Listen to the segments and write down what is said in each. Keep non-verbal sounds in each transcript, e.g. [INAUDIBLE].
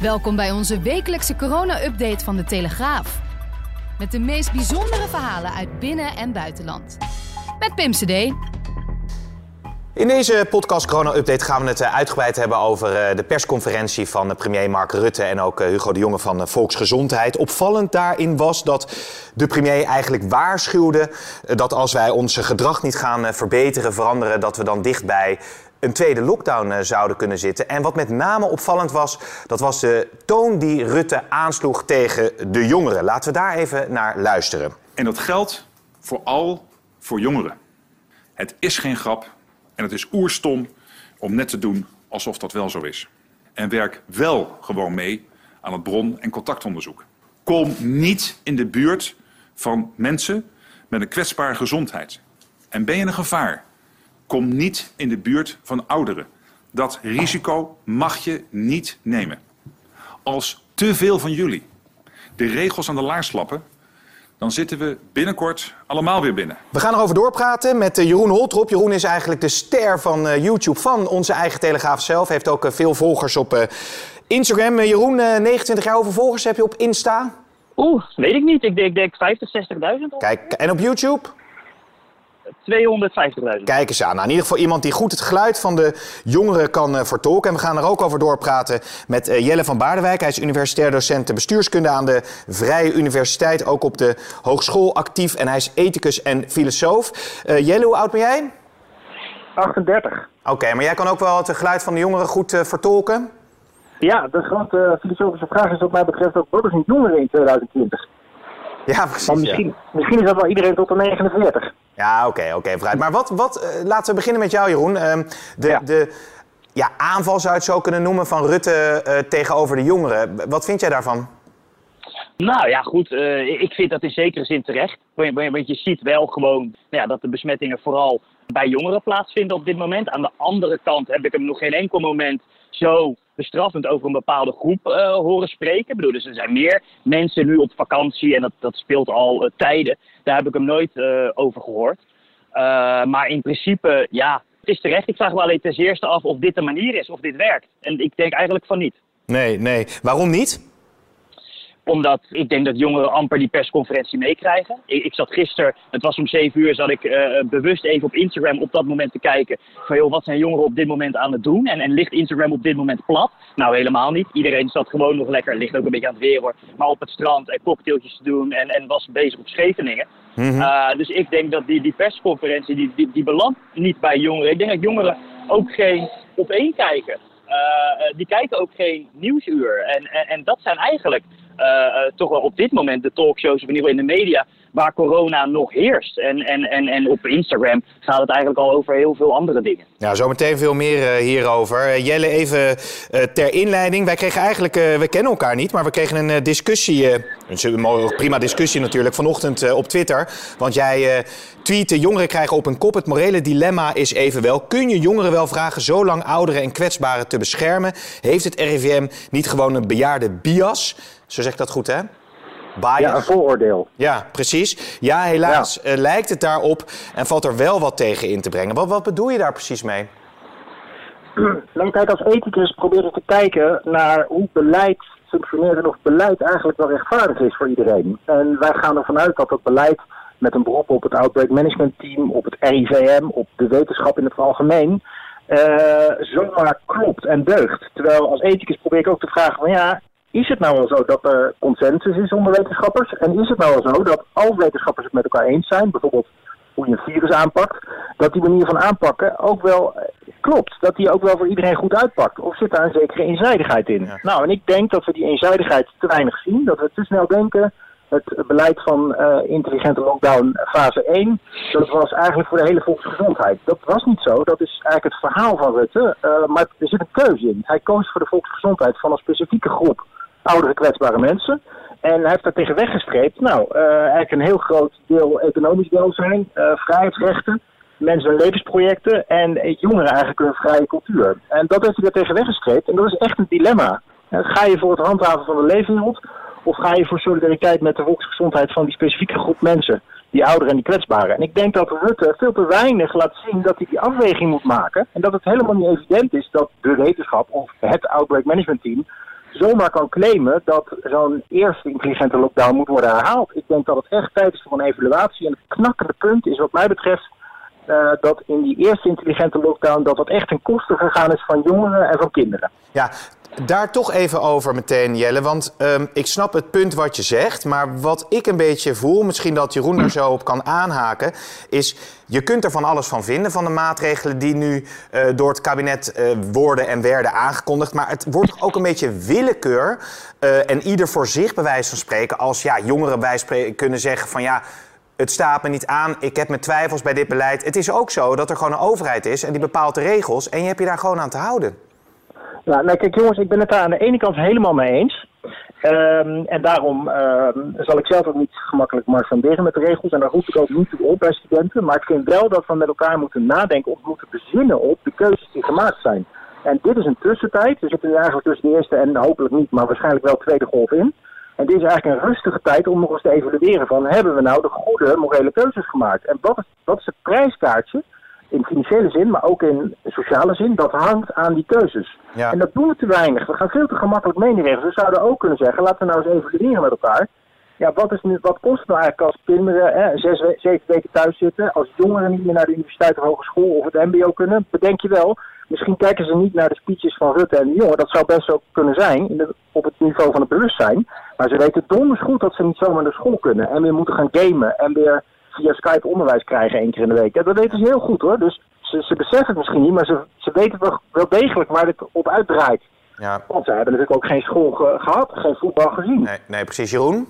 Welkom bij onze wekelijkse corona-update van de Telegraaf. Met de meest bijzondere verhalen uit binnen- en buitenland. Met Pim CD. In deze podcast Corona Update gaan we het eh, uitgebreid hebben over eh, de persconferentie van eh, premier Mark Rutte en ook Hugo de Jonge van Volksgezondheid. Opvallend daarin was dat de premier eigenlijk waarschuwde dat als wij ons gedrag niet gaan verbeteren, veranderen, dat we dan dichtbij een tweede lockdown zouden kunnen zitten. En wat met name opvallend was, dat was de toon die Rutte aansloeg tegen de jongeren. Laten we daar even naar luisteren. En dat geldt vooral voor jongeren. Het is geen grap en het is oerstom om net te doen alsof dat wel zo is. En werk wel gewoon mee aan het bron- en contactonderzoek. Kom niet in de buurt van mensen met een kwetsbare gezondheid. En ben je een gevaar? Kom niet in de buurt van ouderen. Dat risico mag je niet nemen. Als te veel van jullie de regels aan de laars slappen, dan zitten we binnenkort allemaal weer binnen. We gaan erover doorpraten met eh, Jeroen Holtrop. Jeroen is eigenlijk de ster van eh, YouTube van onze eigen Telegraaf zelf. Heeft ook eh, veel volgers op Instagram. Jeroen, 29 jaar, hoeveel volgers heb je op Insta? Oeh, weet ik niet. Ik denk, denk 50, 60.000. Kijk, en op YouTube? 250.000. Kijk eens aan. Nou, in ieder geval iemand die goed het geluid van de jongeren kan uh, vertolken. En we gaan er ook over doorpraten met uh, Jelle van Baardewijk. Hij is universitair docent bestuurskunde aan de Vrije Universiteit. Ook op de hogeschool actief. En hij is ethicus en filosoof. Uh, Jelle, hoe oud ben jij? 38. Oké, maar jij kan ook wel het geluid van de jongeren goed vertolken? Ja, de grote filosofische vraag is wat mij betreft ook... wat is een jongere in 2020? Ja, precies. Maar misschien, ja. misschien is dat wel iedereen tot de 49. Ja, oké, oké, vooruit. Maar wat, wat uh, laten we beginnen met jou, Jeroen. Uh, de, ja. de ja, aanval zou je het zo kunnen noemen van Rutte uh, tegenover de jongeren. Wat vind jij daarvan? Nou ja, goed. Uh, ik vind dat in zekere zin terecht. Want je ziet wel gewoon nou ja, dat de besmettingen vooral bij jongeren plaatsvinden op dit moment. Aan de andere kant heb ik hem nog geen enkel moment zo bestraffend over een bepaalde groep uh, horen spreken. Ik bedoel, dus er zijn meer mensen nu op vakantie en dat, dat speelt al uh, tijden. Daar heb ik hem nooit uh, over gehoord. maar in principe, ja, het is terecht. Ik vraag me alleen ten eerste af of dit de manier is, of dit werkt. En ik denk eigenlijk van niet. Nee, nee. Waarom niet? Omdat ik denk dat jongeren amper die persconferentie meekrijgen. Ik, ik, zat gisteren, het was om 7 uur, zat ik uh, bewust even op Instagram op dat moment te kijken. Van joh, wat zijn jongeren op dit moment aan het doen? En, en ligt Instagram op dit moment plat? Nou, helemaal niet. Iedereen zat gewoon nog lekker, ligt ook een beetje aan het weer hoor. Maar op het strand en cocktailtjes te doen en, en was bezig op Scheveningen. Mm -hmm. uh, dus ik denk dat die, die persconferentie, die, die, die belandt niet bij jongeren. Ik denk dat jongeren ook geen op één kijken. Uh, die kijken ook geen nieuwsuur. En, en, en dat zijn eigenlijk toch wel op dit moment de talkshows, of in in de media, waar corona nog heerst. En, en, en, en op Instagram gaat het eigenlijk al over heel veel andere dingen. Ja, zometeen veel meer uh, hierover. Jelle, even ter inleiding. Wij kregen eigenlijk, we kennen elkaar niet, maar we kregen een discussie, een prima discussie natuurlijk, vanochtend op Twitter. Want jij tweette, jongeren krijgen op een kop. Het morele dilemma is evenwel, kun je jongeren wel vragen zo lang ouderen en kwetsbaren te beschermen? Heeft het RIVM niet gewoon een bejaarde bias? Zo zeg ik dat goed, hè? Bias. Ja, een vooroordeel. Ja, precies. Ja, helaas ja. Uh, lijkt het daarop en valt er wel wat tegen in te brengen. Wat, wat bedoel je daar precies mee? [CLEARS THROAT] Nou, kijk, als ethicus probeer ik te kijken naar hoe beleid functioneert en of beleid eigenlijk wel rechtvaardig is voor iedereen. En wij gaan ervan uit dat het beleid met een beroep op het Outbreak Management Team, op het RIVM, op de wetenschap in het algemeen, uh, zomaar klopt en deugt. Terwijl als ethicus probeer ik ook te vragen van ja, is het nou wel zo dat er consensus is onder wetenschappers? En is het nou wel zo dat als wetenschappers het met elkaar eens zijn, bijvoorbeeld hoe je een virus aanpakt, dat die manier van aanpakken ook wel klopt? Dat die ook wel voor iedereen goed uitpakt? Of zit daar een zekere eenzijdigheid in? Ja. Nou, en ik denk dat we die eenzijdigheid te weinig zien, dat we te snel denken, het beleid van uh, intelligente lockdown fase 1, dat was eigenlijk voor de hele volksgezondheid. Dat was niet zo. Dat is eigenlijk het verhaal van Rutte. Uh, maar er zit een keuze in. Hij koos voor de volksgezondheid van een specifieke groep oudere kwetsbare mensen. En hij heeft daar tegen weggestreept. Nou, uh, eigenlijk een heel groot deel economisch welzijn, vrijheidsrechten mensen hun levensprojecten en jongeren eigenlijk hun vrije cultuur. En dat heeft hij daar tegen weggestreept. En dat is echt een dilemma. Ga je voor het handhaven van de leefwereld of ga je voor solidariteit met de volksgezondheid van die specifieke groep mensen? Die ouderen en die kwetsbaren. En ik denk dat Rutte veel te weinig laat zien dat hij die afweging moet maken. En dat het helemaal niet evident is dat de wetenschap of het Outbreak Management Team zomaar kan claimen dat zo'n eerste intelligente lockdown moet worden herhaald. Ik denk dat het echt tijd is voor een evaluatie. En het knakkende punt is wat mij betreft uh, dat in die eerste intelligente lockdown dat dat echt ten koste gegaan is van jongeren en van kinderen. Ja, daar toch even over meteen, Jelle. Want um, ik snap het punt wat je zegt. Maar wat ik een beetje voel, misschien dat Jeroen er zo op kan aanhaken, is je kunt er van alles van vinden van de maatregelen die nu uh, door het kabinet uh, worden en werden aangekondigd. Maar het wordt ook een beetje willekeur. Uh, en ieder voor zich, bij wijze van spreken, als ja, jongeren bij kunnen zeggen van ja het staat me niet aan, ik heb mijn twijfels bij dit beleid. Het is ook zo dat er gewoon een overheid is en die bepaalt de regels en je hebt je daar gewoon aan te houden. Ja, nou kijk jongens, ik ben het daar aan de ene kant helemaal mee eens. Um, en daarom um, zal ik zelf ook niet gemakkelijk marchanderen met de regels. En daar roep ik ook niet op bij studenten. Maar ik vind wel dat we met elkaar moeten nadenken of moeten bezinnen op de keuzes die gemaakt zijn. En dit is een tussentijd. We zitten nu eigenlijk tussen de eerste en hopelijk niet, maar waarschijnlijk wel tweede golf in. En dit is eigenlijk een rustige tijd om nog eens te evalueren van hebben we nou de goede morele keuzes gemaakt? En wat is, wat is het prijskaartje in financiële zin, maar ook in sociale zin, dat hangt aan die keuzes. Ja. En dat doen we te weinig. We gaan veel te gemakkelijk mee in regels. We zouden ook kunnen zeggen, laten we nou eens evalueren met elkaar. Ja, wat, is nu, wat kost het nou eigenlijk als kinderen hè, zes, zeven weken thuis zitten, als jongeren niet meer naar de universiteit of hogeschool of het mbo kunnen? Bedenk je wel, Misschien kijken ze niet naar de speeches van Rutte en de jongen. Dat zou best ook kunnen zijn in de, op het niveau van het bewustzijn. Maar ze weten donders goed dat ze niet zomaar naar school kunnen. En weer moeten gaan gamen. En weer via Skype onderwijs krijgen één keer in de week. Ja, dat weten ze heel goed hoor. Dus ze, ze beseffen het misschien niet. Maar ze, ze weten wel, wel degelijk waar dit op uitdraait. Ja. Want ze hebben natuurlijk ook geen school gehad. Geen voetbal gezien. Nee, nee precies. Jeroen?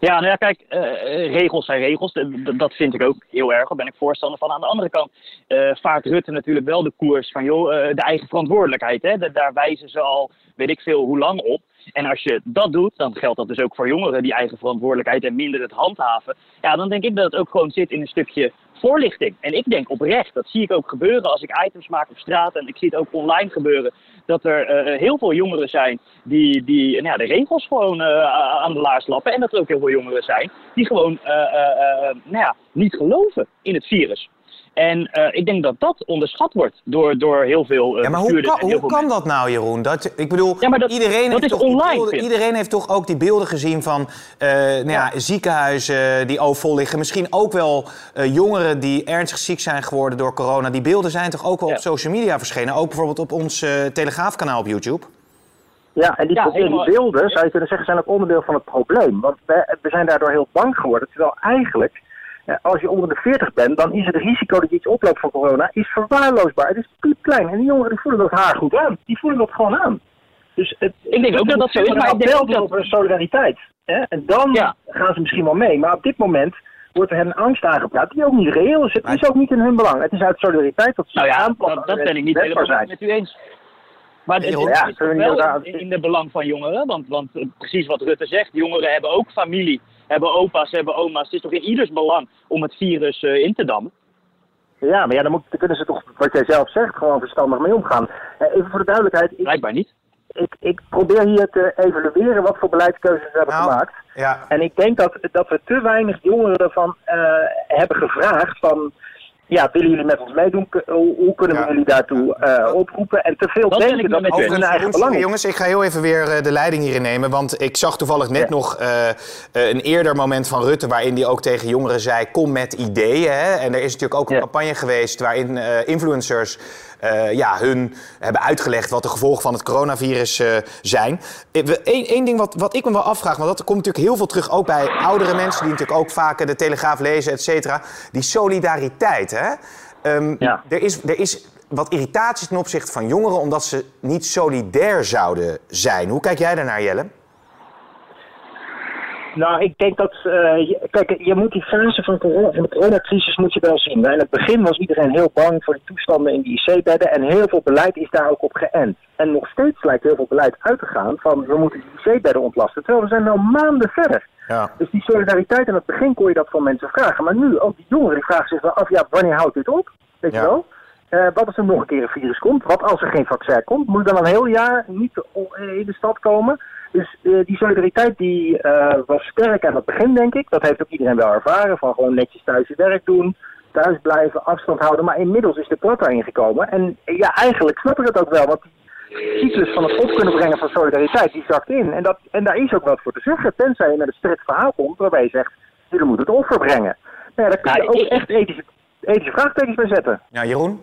Ja, nou ja, kijk, uh, regels zijn regels. Dat vind ik ook heel erg. Daar ben ik voorstander van. Aan de andere kant uh, vaart Rutte natuurlijk wel de koers van joh, uh, de eigen verantwoordelijkheid. Hè? daar wijzen ze al, weet ik veel, hoe lang op. En als je dat doet, dan geldt dat dus ook voor jongeren, die eigen verantwoordelijkheid en minder het handhaven. Ja, dan denk ik dat het ook gewoon zit in een stukje voorlichting. En ik denk oprecht, dat zie ik ook gebeuren als ik items maak op straat en ik zie het ook online gebeuren, dat er uh, heel veel jongeren zijn die, die nou ja, de regels gewoon aan de laars lappen. En dat er ook heel veel jongeren zijn die gewoon nou ja, niet geloven in het virus. En uh, ik denk dat dat onderschat wordt door, door heel veel uh, Ja, maar hoe, kan, hoe kan dat nou, Jeroen? Dat, ik bedoel, ja, maar dat, iedereen, dat heeft is online, beelden, iedereen heeft toch ook die beelden gezien van uh, nou ja. ja. ziekenhuizen die overvol liggen. Misschien ook wel jongeren die ernstig ziek zijn geworden door corona. Die beelden zijn toch ook wel ja. op social media verschenen? Ook bijvoorbeeld op ons Telegraafkanaal op YouTube? Ja, en die, ja, die beelden, zou je kunnen zeggen, zijn ook onderdeel van het probleem. Want we, we zijn daardoor heel bang geworden. Terwijl eigenlijk als je onder de 40 bent, dan is het risico dat je iets oploopt van corona is verwaarloosbaar. Het is piepklein. En die jongeren die voelen dat haar goed aan. Die voelen dat gewoon aan. Dus het, ik denk ook dat dat zo is, maar ik denk ook dat... over solidariteit. Hè? En dan gaan ze misschien wel mee. Maar op dit moment wordt er hen angst aangepraat die ook niet reëel is. Het is ook niet in hun belang. Het is uit solidariteit dat ze nou ja, dat, dat ben ik niet helemaal met u eens. Maar het ja, is wel in, in de belang van jongeren. Want, want precies wat Rutte zegt, jongeren hebben ook familie hebben opa's, hebben oma's. Het is toch in ieders belang om het virus uh, in te dammen? Ja, maar ja, dan, moet, dan, kunnen ze toch, wat jij zelf zegt, gewoon verstandig mee omgaan. Uh, even voor de duidelijkheid. Ik, Blijkbaar niet. Ik, ik probeer hier te evalueren wat voor beleidskeuzes we hebben nou, gemaakt. Ja. En ik denk dat, dat we te weinig jongeren ervan uh, hebben gevraagd van ja, willen jullie met ons meedoen? Hoe kunnen we jullie daartoe uh, oproepen? En te veel denken dat over hun eigen belang Jongens, ik ga heel even weer uh, de leiding hierin nemen. Want ik zag toevallig net ja. nog uh, een eerder moment van Rutte... waarin hij ook tegen jongeren zei, kom met ideeën. Hè? En er is natuurlijk ook een ja. campagne geweest waarin influencers... Uh, ja, hun hebben uitgelegd wat de gevolgen van het coronavirus uh, zijn. Eén ding wat, wat ik me wel afvraag, want dat komt natuurlijk heel veel terug ook bij oudere mensen... die natuurlijk ook vaak de Telegraaf lezen, et cetera. Die solidariteit, hè? Um, ja. er, is, er is wat irritatie ten opzichte van jongeren... omdat ze niet solidair zouden zijn. Hoe kijk jij daarnaar, Jelle? Nou, ik denk dat. Uh, kijk, je moet die fase van, corona, van de coronacrisis moet je wel zien. In het begin was iedereen heel bang voor de toestanden in die IC-bedden. En heel veel beleid is daar ook op geënt. En nog steeds lijkt heel veel beleid uit te gaan van we moeten die IC-bedden ontlasten. Terwijl we zijn nu maanden verder. Ja. Dus die solidariteit in het begin kon je dat van mensen vragen. Maar nu, ook die jongeren die vragen zich wel af, ja, wanneer houdt dit op? Weet je wel? Uh, wat als er nog een keer een virus komt? Wat als er geen vaccin komt? Moet dan een heel jaar niet in de stad komen? Dus uh, die solidariteit die uh, was sterk aan het begin, denk ik. Dat heeft ook iedereen wel ervaren. Van gewoon netjes thuis je werk doen, thuis blijven, afstand houden. Maar inmiddels is de plat daarin gekomen. En ja, eigenlijk snap ik het ook wel. Want die cyclus van het op kunnen brengen van solidariteit, die zakt in. En, dat, en daar is ook wat voor te zeggen. Tenzij je met een strikt verhaal komt waarbij je zegt, jullie moeten het offer brengen. Nou ja, daar kun je ook echt ethische, ethische vraagtekens bij zetten. Ja, Jeroen?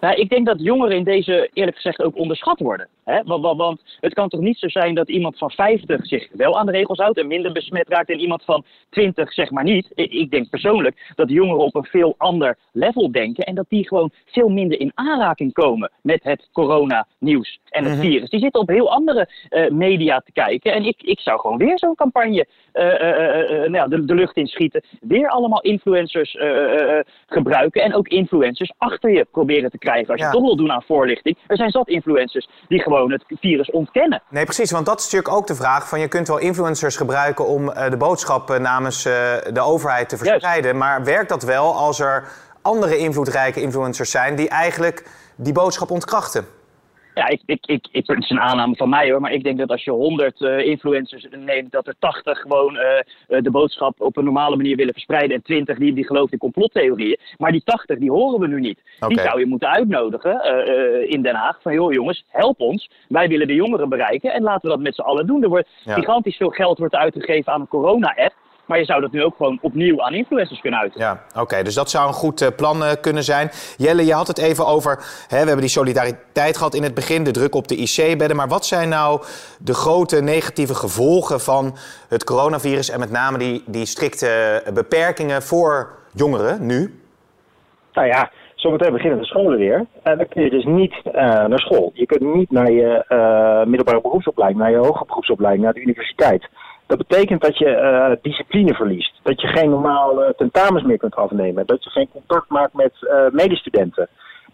Nou, ik denk dat jongeren in deze eerlijk gezegd ook onderschat worden. Hè? Want, want, want, het kan toch niet zo zijn dat iemand van 50 zich wel aan de regels houdt en minder besmet raakt en iemand van 20 zeg maar niet. Ik denk persoonlijk dat jongeren op een veel ander level denken en dat die gewoon veel minder in aanraking komen met het corona-nieuws en het mhm. virus. Die zitten op heel andere uh, media te kijken en ik, ik zou gewoon weer zo'n campagne uh, uh, nou, de, de, lucht inschieten. Weer allemaal influencers gebruiken en ook influencers achter je proberen te krijgen. Als je toch wil doen aan voorlichting. Er zijn zat influencers die gewoon het virus ontkennen. Nee, precies. Want dat is natuurlijk ook de vraag van je kunt wel influencers gebruiken om uh, de boodschap namens uh, de overheid te verspreiden. Maar werkt dat wel als er andere invloedrijke influencers zijn die eigenlijk die boodschap ontkrachten? Ja, ik, ik, ik, ik, het is een aanname van mij hoor, maar ik denk dat als je 100 uh, eh, influencers neemt, dat er 80 gewoon uh, de boodschap op een normale manier willen verspreiden en 20 die, die geloven in complottheorieën. Maar die 80 die horen we nu niet. Die zou je moeten uitnodigen uh, in Den Haag van joh jongens, help ons. Wij willen de jongeren bereiken en laten we dat met z'n allen doen. Er wordt gigantisch veel geld wordt uitgegeven aan een corona-app. Maar je zou dat nu ook gewoon opnieuw aan influencers kunnen uiten. Ja, oké. dus dat zou een goed uh, plan uh, kunnen zijn. Jelle, je had het even over... Hè, we hebben die solidariteit gehad in het begin, de druk op de IC-bedden. Maar wat zijn nou de grote negatieve gevolgen van het coronavirus... en met name die, die strikte beperkingen voor jongeren nu? Nou ja, zometeen beginnen de scholen weer. En dan kun je dus niet uh, naar school. Je kunt niet naar je middelbare beroepsopleiding, naar je hoge beroepsopleiding, naar de universiteit. Dat betekent dat je uh, discipline verliest. Dat je geen normale tentamens meer kunt afnemen. Dat je geen contact maakt met uh, medestudenten.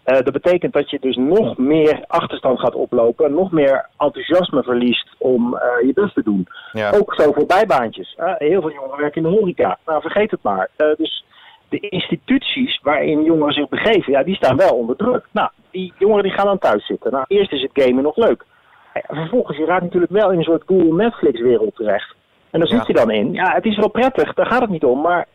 Uh, dat betekent dat je dus nog meer achterstand gaat oplopen. Nog meer enthousiasme verliest om je best te doen. Ja. Ook zo voor bijbaantjes. heel veel jongeren werken in de horeca. Nou, vergeet het maar. dus de instituties waarin jongeren zich begeven, ja, die staan wel onder druk. Nou, die jongeren die gaan dan thuis zitten. Nou, eerst is het gamen nog leuk. Vervolgens, je raakt natuurlijk wel in een soort Google Netflix wereld terecht. En daar zit je dan in. Ja, het is wel prettig, daar gaat het niet om. Maar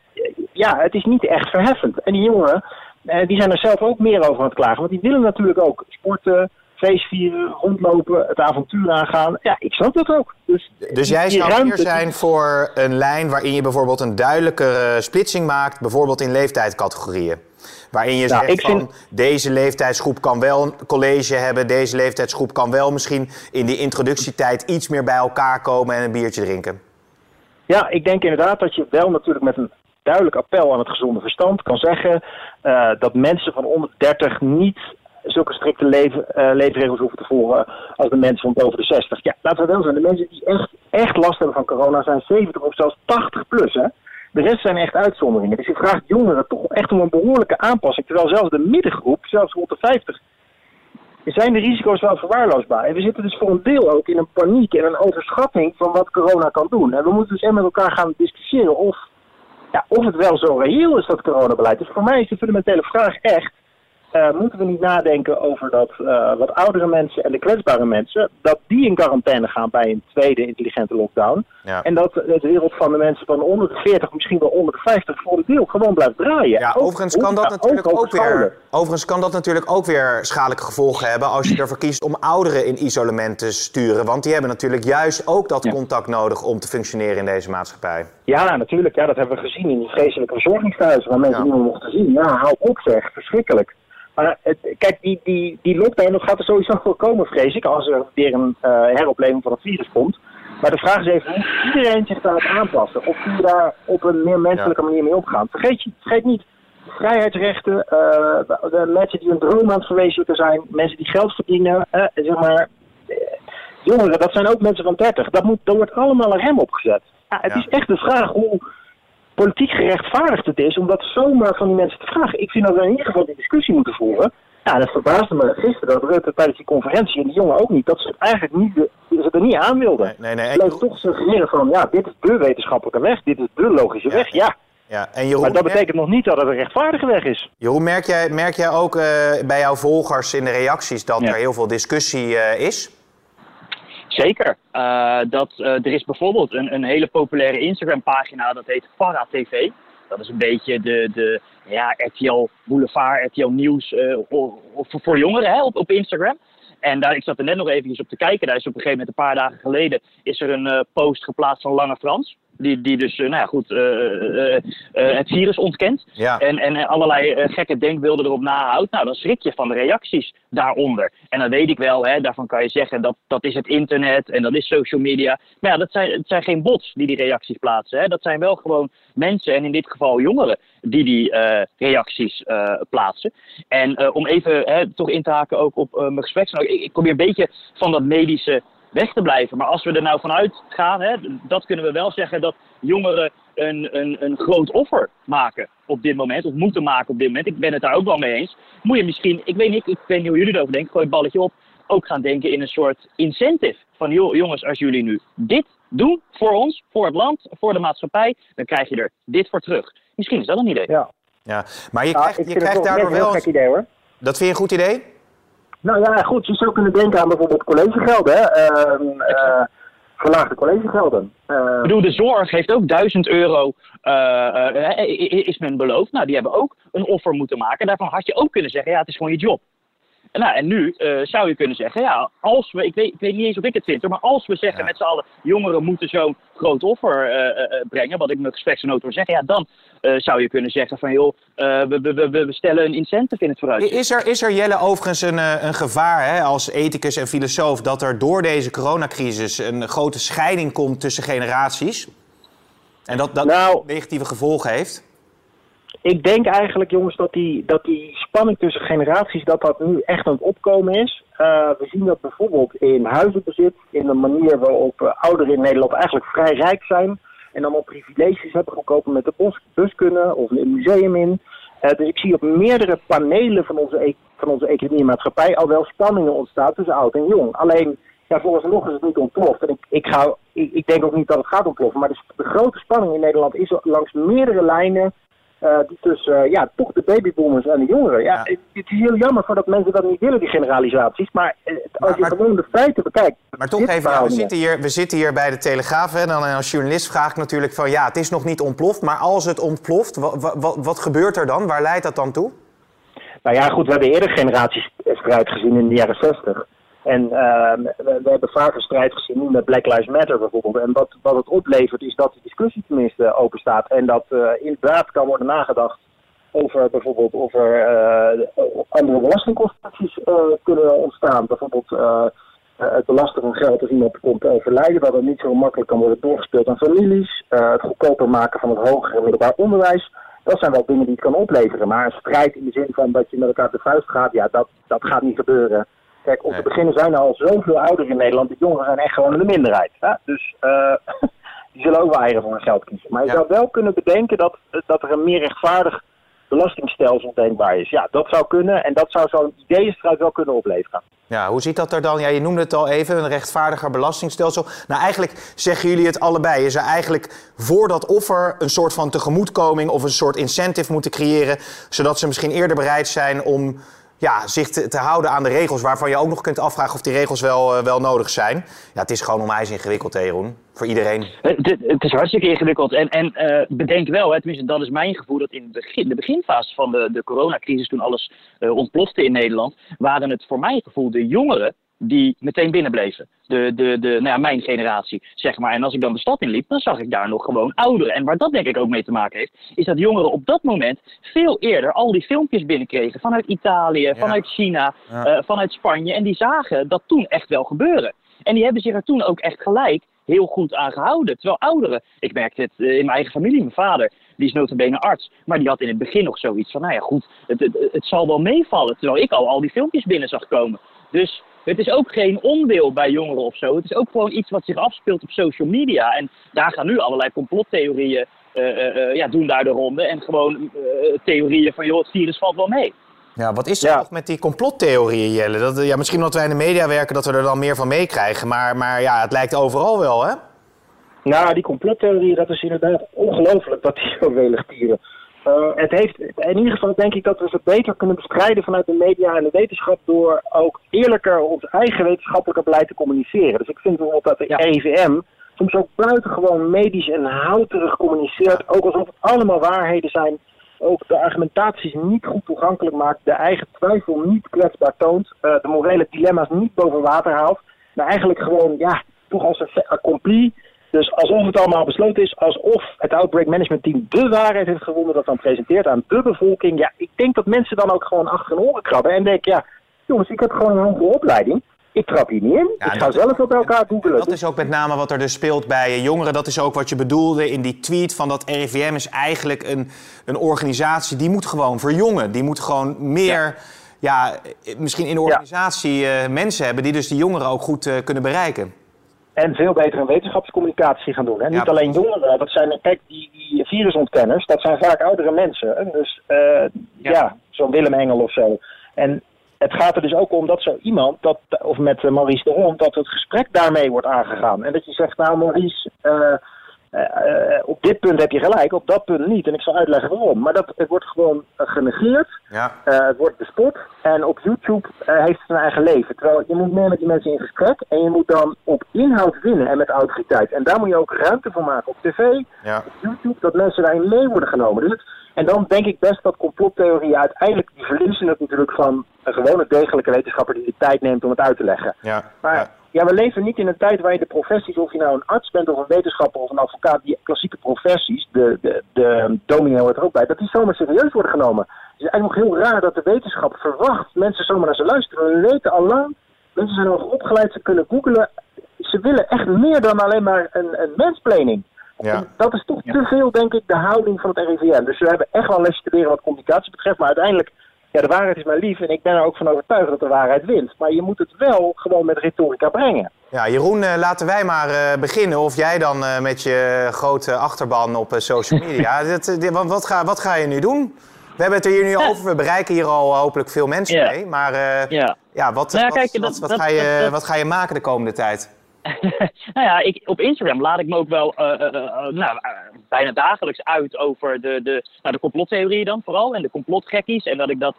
ja, het is niet echt verheffend. En die jongeren, eh, die zijn er zelf ook meer over aan het klagen. Want die willen natuurlijk ook sporten, feestvieren, rondlopen, het avontuur aangaan. Ja, ik snap dat ook. Dus, dus jij zou ruimte... meer zijn voor een lijn waarin je bijvoorbeeld een duidelijke splitsing maakt, bijvoorbeeld in leeftijdscategorieën? Waarin je nou, zegt van deze leeftijdsgroep kan wel een college hebben, deze leeftijdsgroep kan wel misschien in die introductietijd iets meer bij elkaar komen en een biertje drinken. Ja, ik denk inderdaad dat je wel natuurlijk met een duidelijk appel aan het gezonde verstand kan zeggen uh, dat mensen van onder 30 niet zulke strikte uh, leefregels hoeven te volgen als de mensen van boven de 60. Ja, laten we wel zijn, de mensen die echt, echt last hebben van corona zijn 70 of zelfs 80 plus. Hè? De rest zijn echt uitzonderingen. Dus je vraagt jongeren toch echt om een behoorlijke aanpassing. Terwijl zelfs de middengroep, zelfs rond de 50, zijn de risico's wel verwaarloosbaar. En we zitten dus voor een deel ook in een paniek en een overschatting van wat corona kan doen. En we moeten dus echt met elkaar gaan discussiëren of, ja, of het wel zo reëel is, dat coronabeleid. Dus voor mij is de fundamentele vraag echt, uh, moeten we niet nadenken over dat uh, wat oudere mensen en de kwetsbare mensen, dat die in quarantaine gaan bij een tweede intelligente lockdown. Ja. En dat de wereld van de mensen van onder de 40, misschien wel onder de 50 voor de deel gewoon blijft draaien. Ja, overigens kan, dat natuurlijk ook, weer, overigens kan dat natuurlijk ook weer schadelijke gevolgen hebben als je ervoor kiest om ouderen in isolement te sturen. Want die hebben natuurlijk juist ook dat contact nodig om te functioneren in deze maatschappij. Ja, natuurlijk. Ja, dat hebben we gezien in die vreselijke verzorgingshuizen waar mensen niet meer mochten zien. Ja, hou op zeg, verschrikkelijk. Maar het, kijk, die, die, die lockdown dat gaat er sowieso voor komen, vrees ik, als er weer een uh, heropleving van het virus komt. Maar de vraag is even hoe iedereen zich daarop aanpassen. Of die daar op een meer menselijke manier mee opgaan. Vergeet, je, vergeet niet, vrijheidsrechten, uh, de mensen die een droom aan het verwezenlijken zijn, mensen die geld verdienen, uh, zeg maar, jongeren, dat zijn ook mensen van 30. Dat moet, daar wordt allemaal een rem op gezet. Ja, het is echt de vraag hoe politiek gerechtvaardigd het is om dat zomaar van die mensen te vragen. Ik vind dat we in ieder geval die discussie moeten voeren. Ja, dat verbaasde me gisteren dat Rutte tijdens die conferentie en die jongen ook niet, dat ze het eigenlijk niet, ze er niet aan wilden. Nee, nee, nee. Ze bleef toch suggereren van, ja, dit is de wetenschappelijke weg, dit is de logische Ja, weg. Ja, Ja, en Jeroen, maar dat betekent nog niet dat het een rechtvaardige weg is. Jeroen, merk jij, merk jij ook eh, bij jouw volgers in de reacties dat Ja. er heel veel discussie eh, is? Zeker. Eh, dat, eh, er is bijvoorbeeld een, een hele populaire Instagram-pagina, dat heet Farah TV. Dat is een beetje de, de ja, RTL Boulevard, RTL Nieuws eh, voor, voor jongeren hè, op, op Instagram. En daar, ik zat er net nog eventjes op te kijken. Daar is op een gegeven moment, een paar dagen geleden, is er een post geplaatst van Lange Frans. Die, die dus, eh, nou ja, goed, eh, eh, het virus ontkent. Ja. En, en allerlei gekke denkbeelden erop nahoudt. Nou, dan schrik je van de reacties daaronder. En dan weet ik wel, hè, daarvan kan je zeggen dat dat is het internet en dat is social media. Maar ja, dat zijn, het zijn geen bots die die reacties plaatsen. Hè. Dat zijn wel gewoon mensen, en in dit geval jongeren, die die reacties plaatsen. En om even hè, toch in te haken ook op mijn gesprek. Ik, ik probeer een beetje van dat medische weg te blijven. Maar als we er nou vanuit gaan, hè, dat kunnen we wel zeggen dat jongeren een, een, een groot offer maken op dit moment, of moeten maken op dit moment. Ik ben het daar ook wel mee eens. Moet je misschien, ik weet niet, ik weet niet hoe jullie erover denken, gooi het balletje op, ook gaan denken in een soort incentive. Van joh, jongens, als jullie nu dit doen voor ons, voor het land, voor de maatschappij, dan krijg je er dit voor terug. Misschien is dat een idee. Ja, Ja. Maar je krijgt, ik je krijgt daardoor een wel... gek idee hoor. Dat vind je een goed idee? Nou ja, goed, je zou kunnen denken aan bijvoorbeeld collegegelden, hè. Ehm, eh, verlaagde collegegelden. Ehm, Ik bedoel, de zorg heeft ook 1000 euro, eh, eh, is men beloofd. Nou, die hebben ook een offer moeten maken. Daarvan had je ook kunnen zeggen, ja, het is gewoon je job. En, nou, en nu eh, zou je kunnen zeggen, ja, als we, ik weet, ik weet niet eens of ik het vind, hoor, maar als we zeggen Ja. met z'n allen, jongeren moeten zo'n groot offer eh, eh, brengen, wat ik mijn gespreksgenoot wil zeggen, ja, dan zou je kunnen zeggen van, joh, we, we, we, we stellen een incentive in het vooruitzicht. Is er, is er Jelle overigens een, een gevaar hè, als ethicus en filosoof dat er door deze coronacrisis een grote scheiding komt tussen generaties? En dat dat Nou- negatieve gevolgen heeft? Ik denk eigenlijk, jongens, dat die, dat die spanning tussen generaties, dat dat nu echt aan het opkomen is. Eh, we zien dat bijvoorbeeld in huizenbezit, in de manier waarop eh, ouderen in Nederland eigenlijk vrij rijk zijn. En op privileges hebben gekopen met de bos, bus kunnen of een museum in. Eh, dus ik zie op meerdere panelen van onze, e- van onze economie en maatschappij al wel spanningen ontstaan tussen oud en jong. Alleen, ja, vooralsnog is het niet ontploft. En ik, ik, ga, ik, ik denk ook niet dat het gaat ontploffen. Maar de, de grote spanning in Nederland is langs meerdere lijnen eh, die tussen eh, ja, toch de babyboomers en de jongeren. Ja, Ja. Het, is heel jammer voor dat mensen dat niet willen, die generalisaties. Maar eh, als Maar- je maar- gewoon de feiten bekijkt. Maar toch even, ja, we, zitten hier, we zitten hier bij de Telegraaf. Hè, en dan als journalist vraag ik natuurlijk van ja, het is nog niet ontploft. Maar als het ontploft, wat, wat, wat gebeurt er dan? Waar leidt dat dan toe? Nou ja, goed, we hebben eerder generatiestrijd gezien in de jaren 60. En eh, we, hebben vaker strijd gezien, met Black Lives Matter bijvoorbeeld. En wat, wat het oplevert is dat de discussie tenminste open staat. En dat eh, inderdaad kan worden nagedacht over bijvoorbeeld of er eh, andere belastingconstructies eh, kunnen ontstaan. Bijvoorbeeld het belasten van geld als iemand komt overlijden, dat het niet zo makkelijk kan worden doorgespeeld aan families. Het goedkoper maken van het hoger middelbaar onderwijs. Dat zijn wel dingen die het kan opleveren. Maar een strijd in de zin van dat je met elkaar de vuist gaat, ja, dat, dat gaat niet gebeuren. Kijk, om Nee. te beginnen zijn er al zoveel ouderen in Nederland. De jongeren zijn echt gewoon in de minderheid. Hè? Dus eh, [LAUGHS] die zullen ook wel eieren voor hun geld kiezen. Maar je Ja. zou wel kunnen bedenken dat, dat er een meer rechtvaardig belastingstelsel denkbaar is. Ja, dat zou kunnen. En dat zou zo'n ideeënstrijd wel kunnen opleveren. Ja, hoe ziet dat er dan? Ja, je noemde het al even, een rechtvaardiger belastingstelsel. Nou, eigenlijk zeggen jullie het allebei. Je zou eigenlijk voor dat offer een soort van tegemoetkoming of een soort incentive moeten creëren, zodat ze misschien eerder bereid zijn om ja, zich te, houden aan de regels, waarvan je ook nog kunt afvragen of die regels wel, eh, wel nodig zijn. Ja, het is gewoon onwijs ingewikkeld, hè? Voor iedereen. Het, het- het is hartstikke ingewikkeld. En, en eh, bedenk wel, hè, tenminste dat is mijn gevoel, dat in het begin, de beginfase van de, de coronacrisis, toen alles eh, ontplofte in Nederland, waren het voor mijn gevoel de jongeren die meteen binnenbleven. De, de, de, nou ja, mijn generatie, zeg maar. En als ik dan de stad inliep, dan zag ik daar nog gewoon ouderen. En waar dat denk ik ook mee te maken heeft, is dat jongeren op dat moment veel eerder al die filmpjes binnenkregen. Vanuit Italië, vanuit China, Ja. eh, vanuit Spanje. En die zagen dat toen echt wel gebeuren. En die hebben zich er toen ook echt gelijk heel goed aan gehouden. Terwijl ouderen, ik merkte het eh, in mijn eigen familie, mijn vader, die is notabene arts. Maar die had in het begin nog zoiets van, nou ja goed, het, het, het zal wel meevallen. Terwijl ik al al die filmpjes binnen zag komen. Dus het is ook geen onwil bij jongeren of zo. Het is ook gewoon iets wat zich afspeelt op social media. En daar gaan nu allerlei complottheorieën uh, ja, doen daar de ronde. En gewoon theorieën van, joh, het virus valt wel mee. Ja, wat is er nog met die complottheorieën, Jelle? Dat, ja, misschien omdat wij in de media werken dat we er dan meer van meekrijgen. Maar, maar ja, het lijkt overal wel, hè? Nou, die complottheorieën, dat is inderdaad ongelooflijk dat die [LAUGHS] zo tieren. Uh, het heeft, in ieder geval denk ik dat we ze beter kunnen bestrijden vanuit de media en de wetenschap door ook eerlijker ons eigen wetenschappelijke beleid te communiceren. Dus ik vind bijvoorbeeld dat de ja. RIVM soms ook buitengewoon medisch en houterig communiceert, ook alsof het allemaal waarheden zijn ook de argumentaties niet goed toegankelijk maakt, de eigen twijfel niet kwetsbaar toont, uh, de morele dilemma's niet boven water haalt, maar eigenlijk gewoon, ja, toch als een accompli. Dus alsof het allemaal besloten is, alsof het Outbreak Management Team de waarheid heeft gewonnen, dat dan presenteert aan de bevolking. Ja, ik denk dat mensen dan ook gewoon achter hun oren krabben en denken, ja, jongens, ik heb gewoon een hoge opleiding ik trap hier niet in. ik ga zelf op elkaar googelen. Dat is ook met name wat er dus speelt bij jongeren. Dat is ook wat je bedoelde in die tweet van dat RIVM is eigenlijk een, een organisatie die moet gewoon verjongen. Die moet gewoon meer, ja, misschien in de organisatie uh, mensen hebben die dus die jongeren ook goed uh, kunnen bereiken. En veel beter een wetenschapscommunicatie gaan doen. Hè? Niet alleen jongeren, dat zijn, kijk, die, die virusontkenners, dat zijn vaak oudere mensen. Dus uh, ja, ja zo'n Willem Engel of zo. En het gaat er dus ook om dat zo iemand, dat, of met Maurice de Hond, dat het gesprek daarmee wordt aangegaan. En dat je zegt, nou Maurice, uh, op dit punt heb je gelijk, op dat punt niet. En ik zal uitleggen waarom. Maar dat, het wordt gewoon genegeerd, ja. het wordt bespot. En op YouTube heeft het een eigen leven. Terwijl je moet meer met die mensen in gesprek. En je moet dan op inhoud winnen en met autoriteit. En daar moet je ook ruimte voor maken op tv, ja. op YouTube, dat mensen daarin mee worden genomen. Dus en dan denk ik best dat complottheorieën uiteindelijk, die verliezen het natuurlijk van een gewone degelijke wetenschapper die de tijd neemt om het uit te leggen. Ja, maar ja. We leven niet in een tijd waar je de professies, of je nou een arts bent of een wetenschapper of een advocaat, die klassieke professies, de, de, de dominee hoort er ook bij, dat die zomaar serieus worden genomen. Het is eigenlijk nog heel raar dat de wetenschap verwacht mensen zomaar naar ze luisteren. We weten al lang, mensen zijn al opgeleid, ze kunnen googelen. Ze willen echt meer dan alleen maar een, een mensplaning. Ja. Dat is toch te veel, denk ik, de houding van het RIVM. Dus we hebben echt wel lesje te leren wat communicatie betreft. Maar uiteindelijk, ja, de waarheid is maar lief. En ik ben er ook van overtuigd dat de waarheid wint. Maar je moet het wel gewoon met retorica brengen. Ja, Jeroen, uh, laten wij maar uh, beginnen. Of jij dan uh, met je grote achterban op social [LAUGHS] media. dit, wat, wat, ga, wat ga je nu doen? We hebben het er hier nu over. We bereiken hier al hopelijk veel mensen mee. Maar ja. ja, wat, nou ja, kijk, wat, wat, wat, ga je, wat ga je maken de komende tijd? [LAUGHS] nou ja, ik, op Instagram laat ik me ook wel uh, uh, nou, bijna dagelijks uit over de, de, nou, de complottheorieën dan vooral. En de complotgekkies. En dat ik dat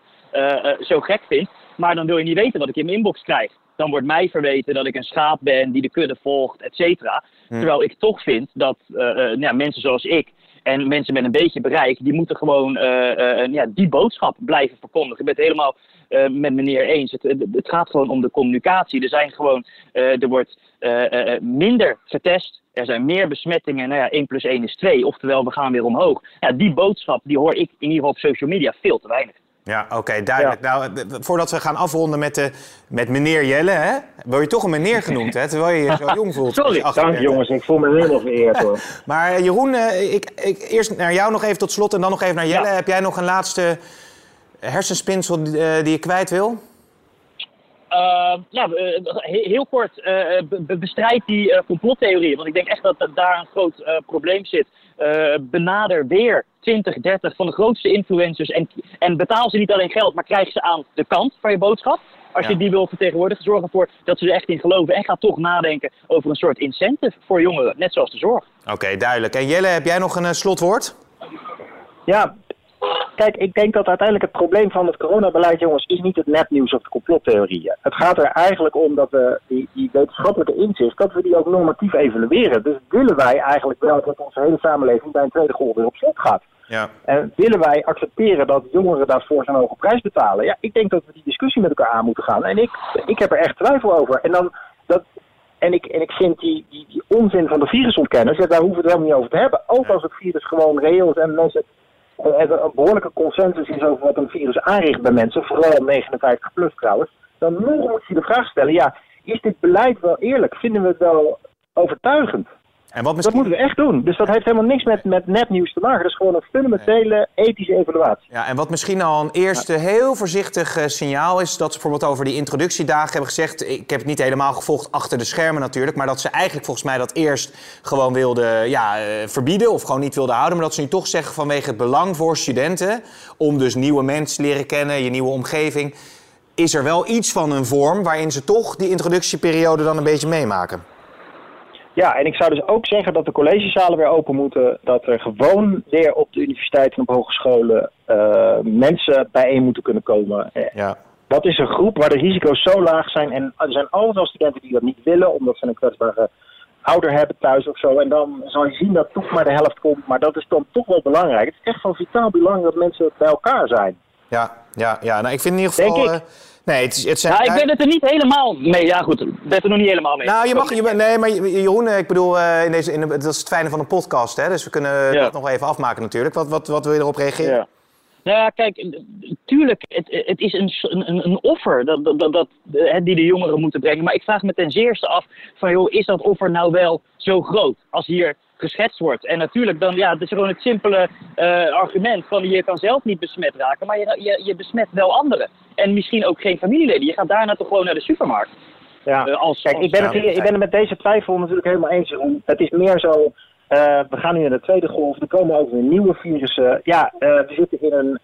zo gek vind. Maar dan wil je niet weten wat ik in mijn inbox krijg. Dan wordt mij verweten dat ik een schaap ben die de kudde volgt, et cetera. Hm. Terwijl ik toch vind dat nou, mensen zoals ik en mensen met een beetje bereik, die moeten gewoon ja, die boodschap blijven verkondigen. Ik ben het helemaal met meneer eens. Het, het, gaat gewoon om de communicatie. Er zijn gewoon, er wordt minder getest. Er zijn meer besmettingen. Nou ja, 1 plus 1 is 2. Oftewel, we gaan weer omhoog. Ja, die boodschap die hoor ik in ieder geval op social media veel te weinig. Ja, oké, duidelijk. Nou, voordat we gaan afronden met, de, met meneer Jelle, hè? Word je toch een meneer genoemd, hè? Terwijl je je zo jong voelt. [LAUGHS] Sorry. Dank jongens, ik voel me helemaal vereerd hoor. [LAUGHS] maar Jeroen, ik, ik, eerst naar jou nog even tot slot en dan nog even naar Jelle. Heb jij nog een laatste hersenspinsel die, die je kwijt wil? Uh, ja, heel kort, bestrijd die complottheorieën. Want ik denk echt dat daar een groot probleem zit. Benader weer 20, 30 van de grootste influencers. En, en betaal ze niet alleen geld, maar krijg ze aan de kant van je boodschap. Als je die wil vertegenwoordigen, zorg ervoor dat ze er echt in geloven. En ga toch nadenken over een soort incentive voor jongeren, net zoals de zorg. Oké, duidelijk. En Jelle, heb jij nog een slotwoord? Ja, Kijk, ik denk dat uiteindelijk het probleem van het coronabeleid, jongens, is niet het nepnieuws of de complottheorieën. Het gaat er eigenlijk om dat we die, die wetenschappelijke inzicht, dat we die ook normatief evalueren. Dus willen wij eigenlijk wel dat onze hele samenleving bij een tweede golf weer op slot gaat. Ja. En willen wij accepteren dat jongeren daarvoor zo'n hoge prijs betalen? Ja, ik denk dat we die discussie met elkaar aan moeten gaan. En ik, ik heb er echt twijfel over. En dan, dat, en ik, en ik vind die, die, die onzin van de virusontkenners, daar hoeven we het helemaal niet over te hebben. Ook als het virus gewoon reëel is en mensen er een behoorlijke consensus is over wat een virus aanricht bij mensen, vooral 59 plus trouwens, dan moet je de vraag stellen, ja, is dit beleid wel eerlijk? Vinden we het wel overtuigend? En wat Dat misschien... moeten we echt doen. Dus dat heeft helemaal niks met, met nepnieuws te maken. Dat is gewoon een fundamentele ethische evaluatie. Ja, en wat misschien al een eerste heel voorzichtig eh, signaal is, dat ze bijvoorbeeld over die introductiedagen hebben gezegd, ik heb het niet helemaal gevolgd achter de schermen natuurlijk, maar dat ze eigenlijk volgens mij dat eerst gewoon wilden ja, eh, verbieden of gewoon niet wilden houden, maar dat ze nu toch zeggen vanwege het belang voor studenten, om dus nieuwe mensen te leren kennen, je nieuwe omgeving, is er wel iets van een vorm waarin ze toch die introductieperiode dan een beetje meemaken. Ja, en ik zou dus ook zeggen dat de collegezalen weer open moeten. Dat er gewoon weer op de universiteiten en op hogescholen eh, mensen bijeen moeten kunnen komen. Eh, Ja. Dat is een groep waar de risico's zo laag zijn. En er zijn altijd wel studenten die dat niet willen, omdat ze een kwetsbare ouder hebben thuis of zo. En dan zal je zien dat toch maar de helft komt. Maar dat is dan toch wel belangrijk. Het is echt van vitaal belang dat mensen bij elkaar zijn. Ja, ja, ja. Nou, ik vind in ieder geval. Denk ik. eh, nee, het, het zijn. Ja, ik ben het er niet helemaal mee. Ja, goed, ik ben het er nog niet helemaal mee. Nou, je mag. Je, nee, maar Jeroen, eh, ik bedoel, eh, in deze, in de, dat is het fijne van een podcast, hè? Dus we kunnen Ja. dat nog even afmaken natuurlijk. Wat, wat, wat wil je erop reageren? Ja. Nou ja, kijk, tuurlijk, het, het is een, een, een offer dat, dat, dat, die de jongeren moeten brengen. Maar ik vraag me ten zeerste af van, joh, is dat offer nou wel zo groot als hier geschetst wordt? En natuurlijk, dan, ja, het is gewoon het simpele eh, argument van je kan zelf niet besmet raken, maar je, je, je besmet wel anderen. En misschien ook geen familieleden. Je gaat daarna toch gewoon naar de supermarkt. Ja. Eh, als, Kijk, als- ik ben, het, ik ben het met deze twijfel natuurlijk helemaal eens. Het is meer zo, eh, we gaan nu naar de tweede golf, er komen ook weer nieuwe virussen. Ja, we zitten in een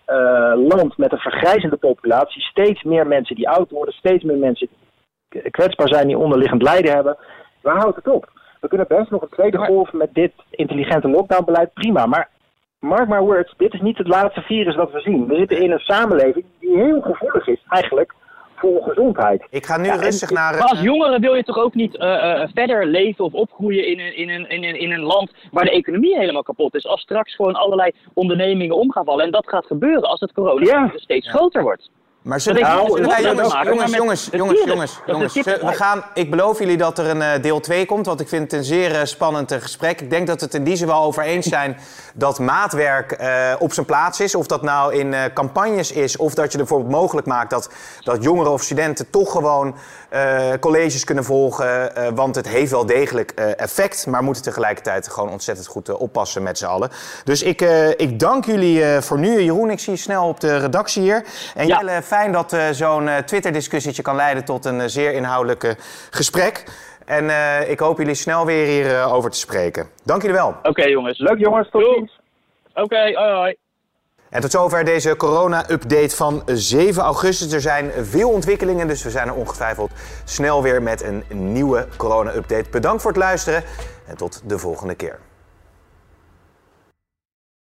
land met een vergrijzende populatie. Steeds meer mensen die oud worden, steeds meer mensen die kwetsbaar zijn, die onderliggend lijden hebben. Waar houdt het op? We kunnen best nog een tweede golf met dit intelligente lockdownbeleid, prima. Maar mark my words, dit is niet het laatste virus dat we zien. We zitten in een samenleving die heel gevoelig is eigenlijk voor gezondheid. Ik ga nu Ja, en- rustig naar. Maar als eh, jongere wil je toch ook niet eh, eh, verder leven of opgroeien in een, in, een, in, een, in een land waar de economie helemaal kapot is. Als straks gewoon allerlei ondernemingen om gaan vallen. En dat gaat gebeuren als het corona Ja. steeds groter wordt. Maar zullen, zullen wij, met jongens, maken, jongens, jongens, jongens, jongens, we gaan, ik beloof jullie dat er een eh, deel 2 komt, want ik vind het een zeer eh, spannend eh, gesprek. Ik denk dat het in die zin wel over eens zijn [LAUGHS] dat maatwerk op zijn plaats is. Of dat nou in campagnes is, of dat je er bijvoorbeeld mogelijk maakt dat, dat jongeren of studenten toch gewoon colleges kunnen volgen. want het heeft wel degelijk effect, maar moeten tegelijkertijd gewoon ontzettend goed oppassen met z'n allen. Dus ik, ik dank jullie voor nu. Jeroen, ik zie je snel op de redactie hier. En Ja. Jelle, fijn dat eh, zo'n eh, Twitter-discussietje kan leiden tot een eh, zeer inhoudelijk gesprek. En eh, ik hoop jullie snel weer hierover over te spreken. Dank jullie wel. Oké jongens. Leuk jongens, tot ziens. Oké, hoi hoi. En tot zover deze corona-update van 7 augustus. Er zijn veel ontwikkelingen, dus we zijn er ongetwijfeld snel weer met een nieuwe corona-update. Bedankt voor het luisteren en tot de volgende keer.